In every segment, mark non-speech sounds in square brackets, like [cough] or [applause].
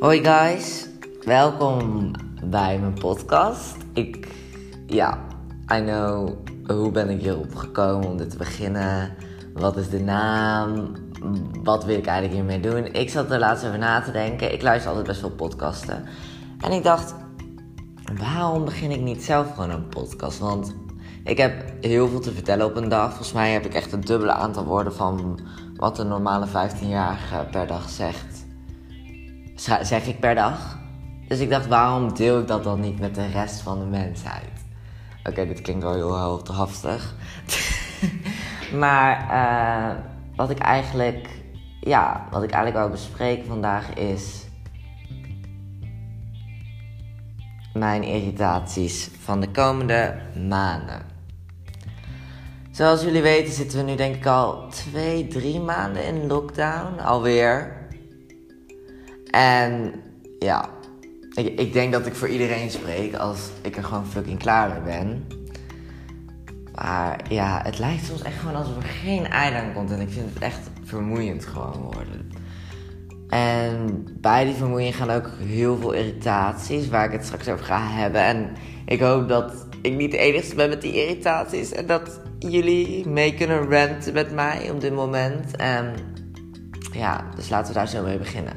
Hoi guys, welkom bij mijn podcast. Ik, ja, I know, hoe ben ik hierop gekomen om dit te beginnen? Wat is de naam? Wat wil ik eigenlijk hiermee doen? Ik zat er laatst over na te denken. Ik luister altijd best veel podcasten. En ik dacht, waarom begin ik niet zelf gewoon een podcast? Want ik heb heel veel te vertellen op een dag. Volgens mij heb ik echt een dubbele aantal woorden van wat een normale 15-jarige per dag zegt. Zeg ik per dag. Dus ik dacht, waarom deel ik dat dan niet met de rest van de mensheid? Oké, dit klinkt wel heel hoogdraftig. [laughs] maar uh, wat ik eigenlijk, ja, wat ik eigenlijk wou bespreken vandaag is mijn irritaties van de komende maanden. Zoals jullie weten zitten we nu denk ik al twee, drie maanden in lockdown alweer. En ja, ik, denk dat ik voor iedereen spreek als ik er gewoon fucking klaar mee ben. Maar ja, het lijkt soms echt gewoon alsof er geen einde aan komt. En ik vind het echt vermoeiend gewoon worden. En bij die vermoeiing gaan ook heel veel irritaties, waar ik het straks over ga hebben. En ik hoop dat ik niet de enige ben met die irritaties. En dat jullie mee kunnen ranten met mij op dit moment. En ja, dus laten we daar zo mee beginnen.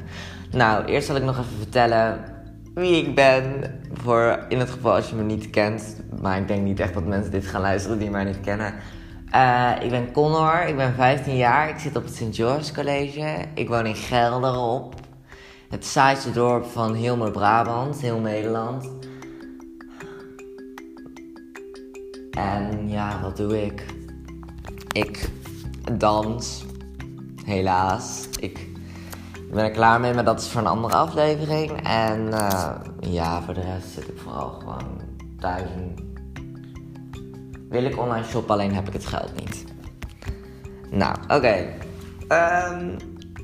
Nou, eerst zal ik nog even vertellen wie ik ben. Voor in het geval als je me niet kent. Maar ik denk niet echt dat mensen dit gaan luisteren die mij niet kennen. Uh, ik ben Connor, ik ben 15 jaar. Ik zit op het St. George College. Ik woon in Gelderop. Het saaiste dorp van heel Noord-Brabant, heel Nederland. En ja, wat doe ik? Ik dans. Helaas. Ik ik ben er klaar mee, maar dat is voor een andere aflevering. En uh, ja, voor de rest zit ik vooral gewoon thuis. Wil ik online shoppen, alleen heb ik het geld niet. Nou, oké. Um,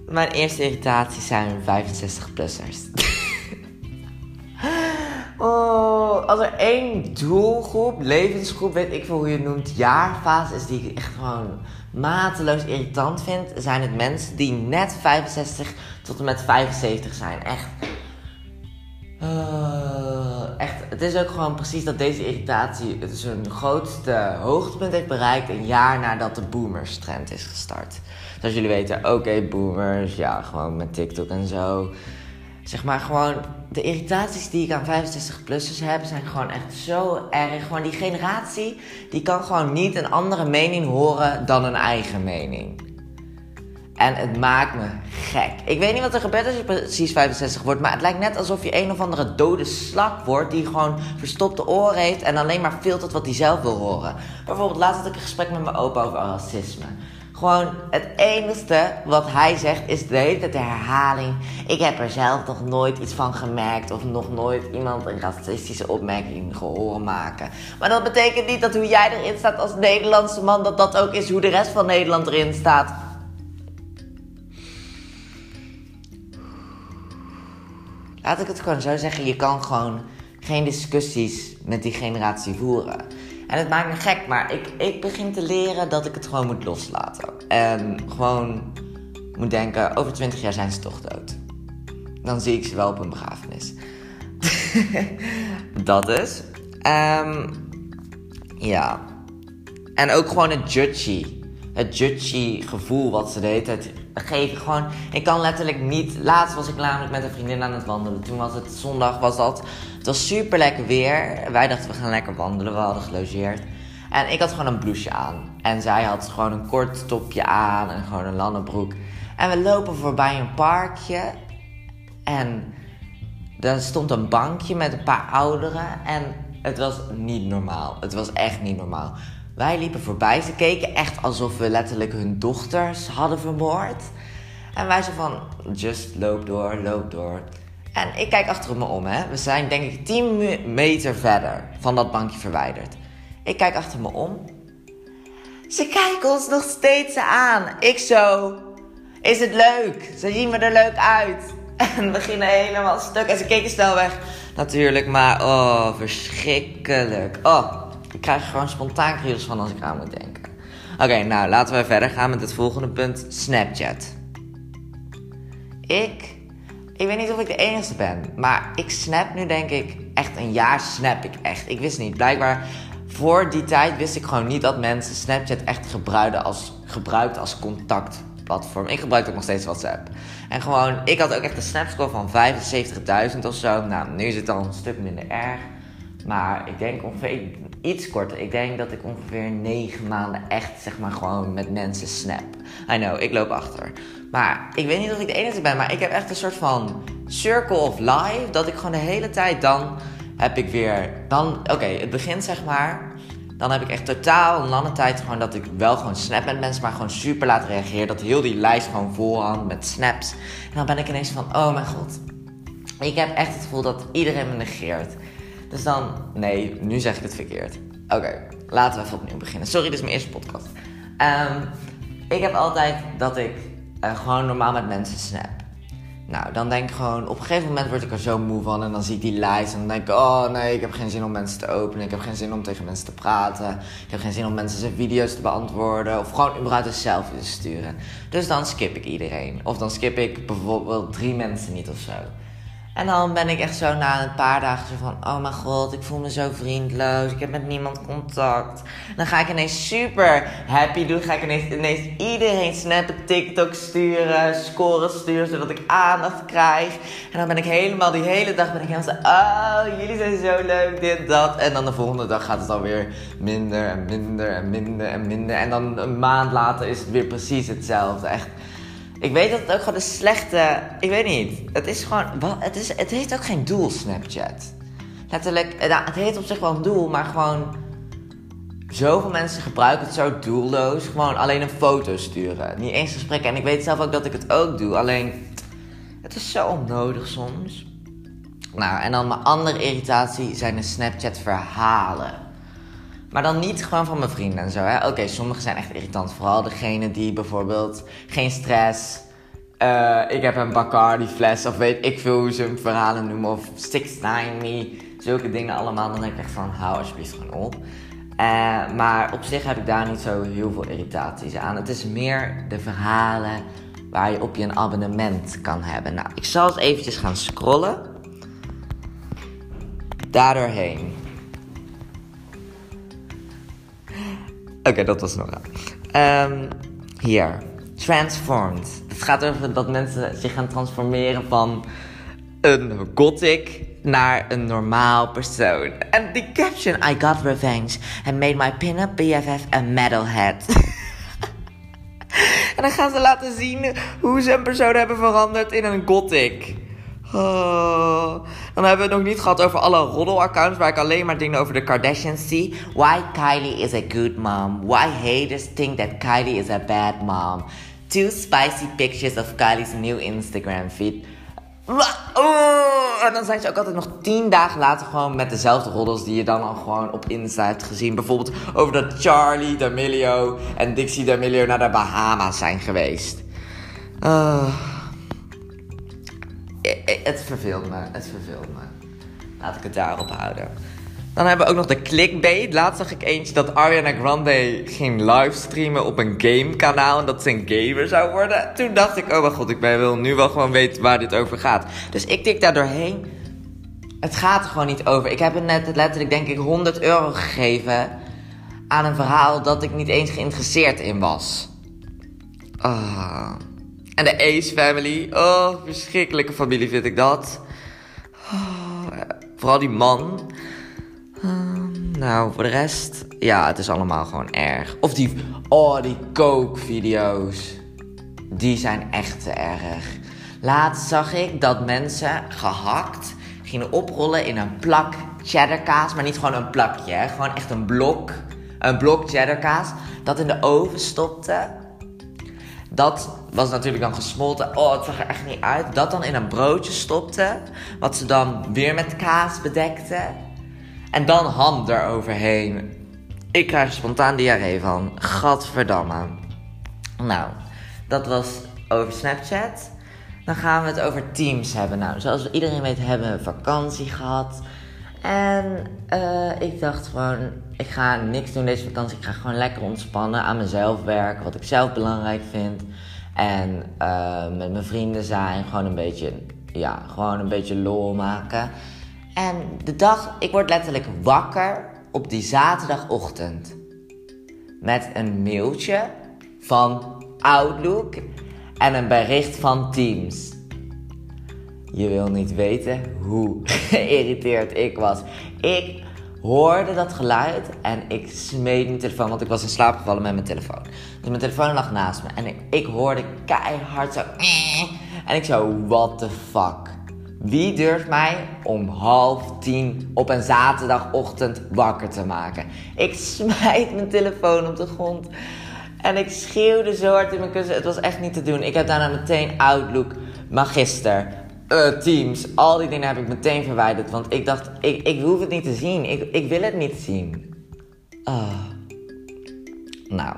mijn eerste irritaties zijn 65-plussers. [laughs] als er één doelgroep, levensgroep, weet ik veel hoe je het noemt, jaarfase is die ik echt gewoon mateloos irritant vind, zijn het mensen die net 65 tot en met 75 zijn. Echt. Uh, echt. Het is ook gewoon precies dat deze irritatie zijn grootste hoogtepunt heeft bereikt een jaar nadat de boomers trend is gestart. Zoals jullie weten, oké, boomers, ja, gewoon met TikTok en zo. Zeg maar gewoon, de irritaties die ik aan 65-plussers heb, zijn gewoon echt zo erg. Gewoon die generatie, die kan gewoon niet een andere mening horen dan een eigen mening. En het maakt me gek. Ik weet niet wat er gebeurt als je precies 65 wordt. Maar het lijkt net alsof je een of andere dode slak wordt. Die gewoon verstopte oren heeft. En alleen maar filtert wat hij zelf wil horen. Bijvoorbeeld laatst had ik een gesprek met mijn opa over racisme. Gewoon het enige wat hij zegt is de hele tijd de herhaling. Ik heb er zelf nog nooit iets van gemerkt. Of nog nooit iemand een racistische opmerking gehoord maken. Maar dat betekent niet dat hoe jij erin staat als Nederlandse man. Dat dat ook is hoe de rest van Nederland erin staat. laat ik het gewoon zo zeggen, je kan gewoon geen discussies met die generatie voeren. En het maakt me gek, maar ik, ik begin te leren dat ik het gewoon moet loslaten. En gewoon moet denken, over 20 jaar zijn ze toch dood. Dan zie ik ze wel op een begrafenis. [laughs] dat is. Um, ja. En ook gewoon het judgy. Het judgy gevoel wat ze de hele tijd geven. Gewoon, ik kan letterlijk niet. Laatst was ik namelijk met een vriendin aan het wandelen. Toen was het zondag, was dat. Het was super lekker weer. Wij dachten we gaan lekker wandelen. We hadden gelogeerd. En ik had gewoon een blouseje aan. En zij had gewoon een kort topje aan en gewoon een lannenbroek. En we lopen voorbij een parkje. En er stond een bankje met een paar ouderen. En het was niet normaal. Het was echt niet normaal. Wij liepen voorbij. Ze keken echt alsof we letterlijk hun dochters hadden vermoord. En wij zo van, just loop door, loop door. En ik kijk achter me om, hè. We zijn denk ik 10 meter verder van dat bankje verwijderd. Ik kijk achter me om. Ze kijken ons nog steeds aan. Ik zo, is het leuk? Ze zien we er leuk uit. [laughs] En beginnen helemaal stuk. En ze keken snel weg. Natuurlijk, maar oh, verschrikkelijk. Oh, ik krijg gewoon spontaan kriebels van als ik aan moet denken. Oké, nou laten we verder gaan met het volgende punt: Snapchat. Ik, ik weet niet of ik de enige ben, maar ik snap nu denk ik echt een jaar snap ik echt. Ik wist niet, blijkbaar voor die tijd wist ik gewoon niet dat mensen Snapchat echt gebruikten als, gebruikt als contactplatform. Ik gebruik ook nog steeds WhatsApp. En gewoon, ik had ook echt een snapscore van 75.000 of zo. Nou, nu is het al een stuk minder erg. Maar ik denk ongeveer iets korter. Ik denk dat ik ongeveer 9 maanden echt, zeg maar, gewoon met mensen snap. I know, ik loop achter. Maar ik weet niet of ik de enige ben, maar ik heb echt een soort van circle of life. Dat ik gewoon de hele tijd dan heb ik weer. Dan, oké, het begint zeg maar. Dan heb ik echt totaal een lange tijd gewoon dat ik wel gewoon snap met mensen, maar gewoon super laat reageren. Dat heel die lijst gewoon vol met snaps. En dan ben ik ineens van, oh mijn god. Ik heb echt het gevoel dat iedereen me negeert. Dus dan, nee, nu zeg ik het verkeerd. Oké, laten we even opnieuw beginnen. Sorry, dit is mijn eerste podcast. Um, ik heb altijd dat ik uh, gewoon normaal met mensen snap. Nou, dan denk ik gewoon, op een gegeven moment word ik er zo moe van. En dan zie ik die lijst en dan denk ik, oh nee, ik heb geen zin om mensen te openen. Ik heb geen zin om tegen mensen te praten. Ik heb geen zin om mensen zijn video's te beantwoorden. Of gewoon überhaupt een selfie te sturen. Dus dan skip ik iedereen. Of dan skip ik bijvoorbeeld drie mensen niet of zo. En dan ben ik echt zo na een paar dagen zo van... Oh mijn god, ik voel me zo vriendloos. Ik heb met niemand contact. Dan ga ik ineens super happy doen. Ga ik ineens, ineens iedereen snappen, TikTok sturen, scoren sturen... zodat ik aandacht krijg. En dan ben ik helemaal die hele dag ben ik helemaal zo... Oh, jullie zijn zo leuk, dit, dat. En dan de volgende dag gaat het alweer minder en minder en minder en minder. En dan een maand later is het weer precies hetzelfde. Echt ik weet dat het ook gewoon een slechte. Ik weet niet. Het is gewoon. Het, is, het heeft ook geen doel, Snapchat. Letterlijk. Nou, het heeft op zich wel een doel, maar gewoon. Zoveel mensen gebruiken het zo doelloos. Gewoon alleen een foto sturen. Niet eens gesprekken. En ik weet zelf ook dat ik het ook doe. Alleen. Het is zo onnodig soms. Nou, en dan mijn andere irritatie zijn de Snapchat-verhalen. Maar dan niet gewoon van mijn vrienden en zo. Oké, sommige zijn echt irritant. Vooral degene die bijvoorbeeld geen stress. Uh, ik heb een Bacardi fles. Of weet ik veel hoe ze hun verhalen noemen. Of 69 me. Zulke dingen allemaal. Dan denk ik echt van hou alsjeblieft gewoon op. Uh, maar op zich heb ik daar niet zo heel veel irritaties aan. Het is meer de verhalen waar je op je een abonnement kan hebben. Nou, ik zal eens eventjes gaan scrollen. Daardoorheen. Oké, dat was nog um, Hier. Transformed. Het gaat over dat mensen zich gaan transformeren van een gothic naar een normaal persoon. En die caption, I got revenge and made my pin-up BFF a metalhead. [laughs] en dan gaan ze laten zien hoe ze een persoon hebben veranderd in een gothic. Oh. Dan hebben we het nog niet gehad over alle roddelaccounts waar ik alleen maar dingen over de Kardashians zie. Why Kylie is a good mom. Why haters think that Kylie is a bad mom. Two spicy pictures of Kylie's new Instagram feed. Oh. En dan zijn ze ook altijd nog tien dagen later gewoon met dezelfde roddels die je dan al gewoon op Insta hebt gezien. Bijvoorbeeld over dat Charlie D'Amelio en Dixie D'Amelio naar de Bahama's zijn geweest. Eh, het verveelt me. Het verveelt me. Laat ik het daarop houden. Dan hebben we ook nog de clickbait. Laatst zag ik eentje dat Ariana Grande ging livestreamen op een gamekanaal. En dat ze een gamer zou worden. Toen dacht ik, oh mijn god, ik wil nu wel gewoon weten waar dit over gaat. Dus ik tik daar doorheen. Het gaat er gewoon niet over. Ik heb er net letterlijk, denk ik, 100 euro gegeven. Aan een verhaal dat ik niet eens geïnteresseerd in was. Ah. En de Ace Family. Oh, verschrikkelijke familie vind ik dat. Oh, vooral die man. Ehm, nou, voor de rest. Ja, het is allemaal gewoon erg. Of die. Oh, die coke-video's. Die zijn echt te erg. Laatst zag ik dat mensen gehakt gingen oprollen in een plak cheddarkaas. Maar niet gewoon een plakje, hè? gewoon echt een blok. Een blok cheddarkaas. Dat in de oven stopte. Dat was natuurlijk dan gesmolten. Oh, het zag er echt niet uit. Dat dan in een broodje stopte. Wat ze dan weer met kaas bedekte. En dan ham eroverheen. Ik krijg spontaan diarree van. Gadverdamme. Nou, dat was over Snapchat. Dan gaan we het over Teams hebben. Nou, zoals iedereen weet hebben we vakantie gehad. En uh, ik dacht gewoon, ik ga niks doen deze vakantie. Ik ga gewoon lekker ontspannen, aan mezelf werken, wat ik zelf belangrijk vind. En uh, met mijn vrienden zijn, gewoon een beetje ja, gewoon een beetje lol maken. En de dag, ik word letterlijk wakker op die zaterdagochtend. Met een mailtje van Outlook en een bericht van Teams. Je wil niet weten hoe [laughs] geïrriteerd ik was. Ik hoorde dat geluid en ik smeed mijn telefoon, want ik was in slaap gevallen met mijn telefoon. Dus mijn telefoon lag naast me en ik, ik hoorde keihard zo. [laughs] En ik zo, what the fuck? Wie durft mij om half tien op een zaterdagochtend wakker te maken? Ik [laughs] smijt mijn telefoon op de grond. En ik schreeuwde zo hard in mijn kussen. Het was echt niet te doen. Ik heb daarna meteen Outlook, Magister, uh, Teams. Al die dingen heb ik meteen verwijderd. Want ik dacht, ik, ik hoef het niet te zien. Ik, ik wil het niet zien. Uh. Nou,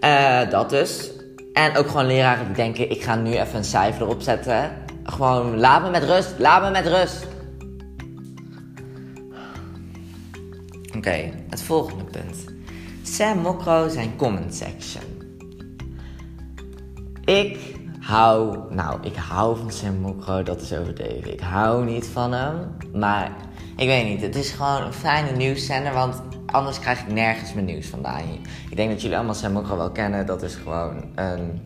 uh, dat dus. En ook gewoon leraren die denken, ik ga nu even een cijfer erop zetten. Gewoon, laat me met rust, laat me met rust. Oké, het volgende punt. Sam Mokro zijn comment section. Ik hou, nou, ik hou van Sam Mokro, dat is overdreven. Ik hou niet van hem, maar ik weet niet. Het is gewoon een fijne nieuwszender, want anders krijg ik nergens mijn nieuws vandaan. Ik denk dat jullie allemaal Sam Mokro wel kennen. Dat is gewoon een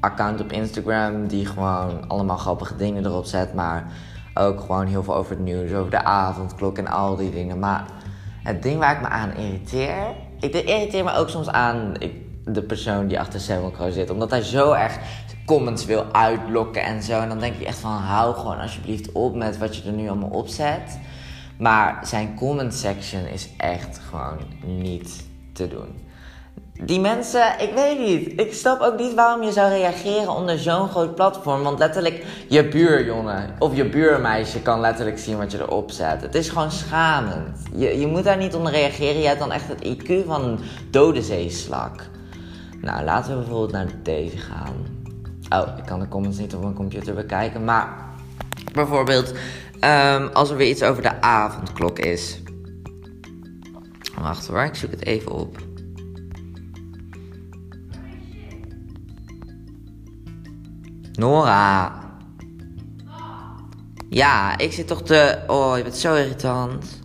account op Instagram die gewoon allemaal grappige dingen erop zet, maar ook gewoon heel veel over het nieuws, over de avondklok en al die dingen. Maar het ding waar ik me aan irriteer, ik irriteer me ook soms aan de persoon die achter Sam zit, omdat hij zo erg comments wil uitlokken en zo. En dan denk je echt van, hou gewoon alsjeblieft op met wat je er nu allemaal op zet. Maar zijn comment section is echt gewoon niet te doen. Die mensen, ik weet niet. Ik snap ook niet waarom je zou reageren onder zo'n groot platform. Want letterlijk, je buurjongen of je buurmeisje kan letterlijk zien wat je erop zet. Het is gewoon schamend. Je, je moet daar niet onder reageren. Je hebt dan echt het IQ van een dode zeeslak. Nou, laten we bijvoorbeeld naar deze gaan. Oh, ik kan de comments niet op mijn computer bekijken. Maar bijvoorbeeld, um, als er weer iets over de avondklok is. Wacht hoor, ik zoek het even op. Nora. Ja, ik zit toch te... Oh, je bent zo irritant.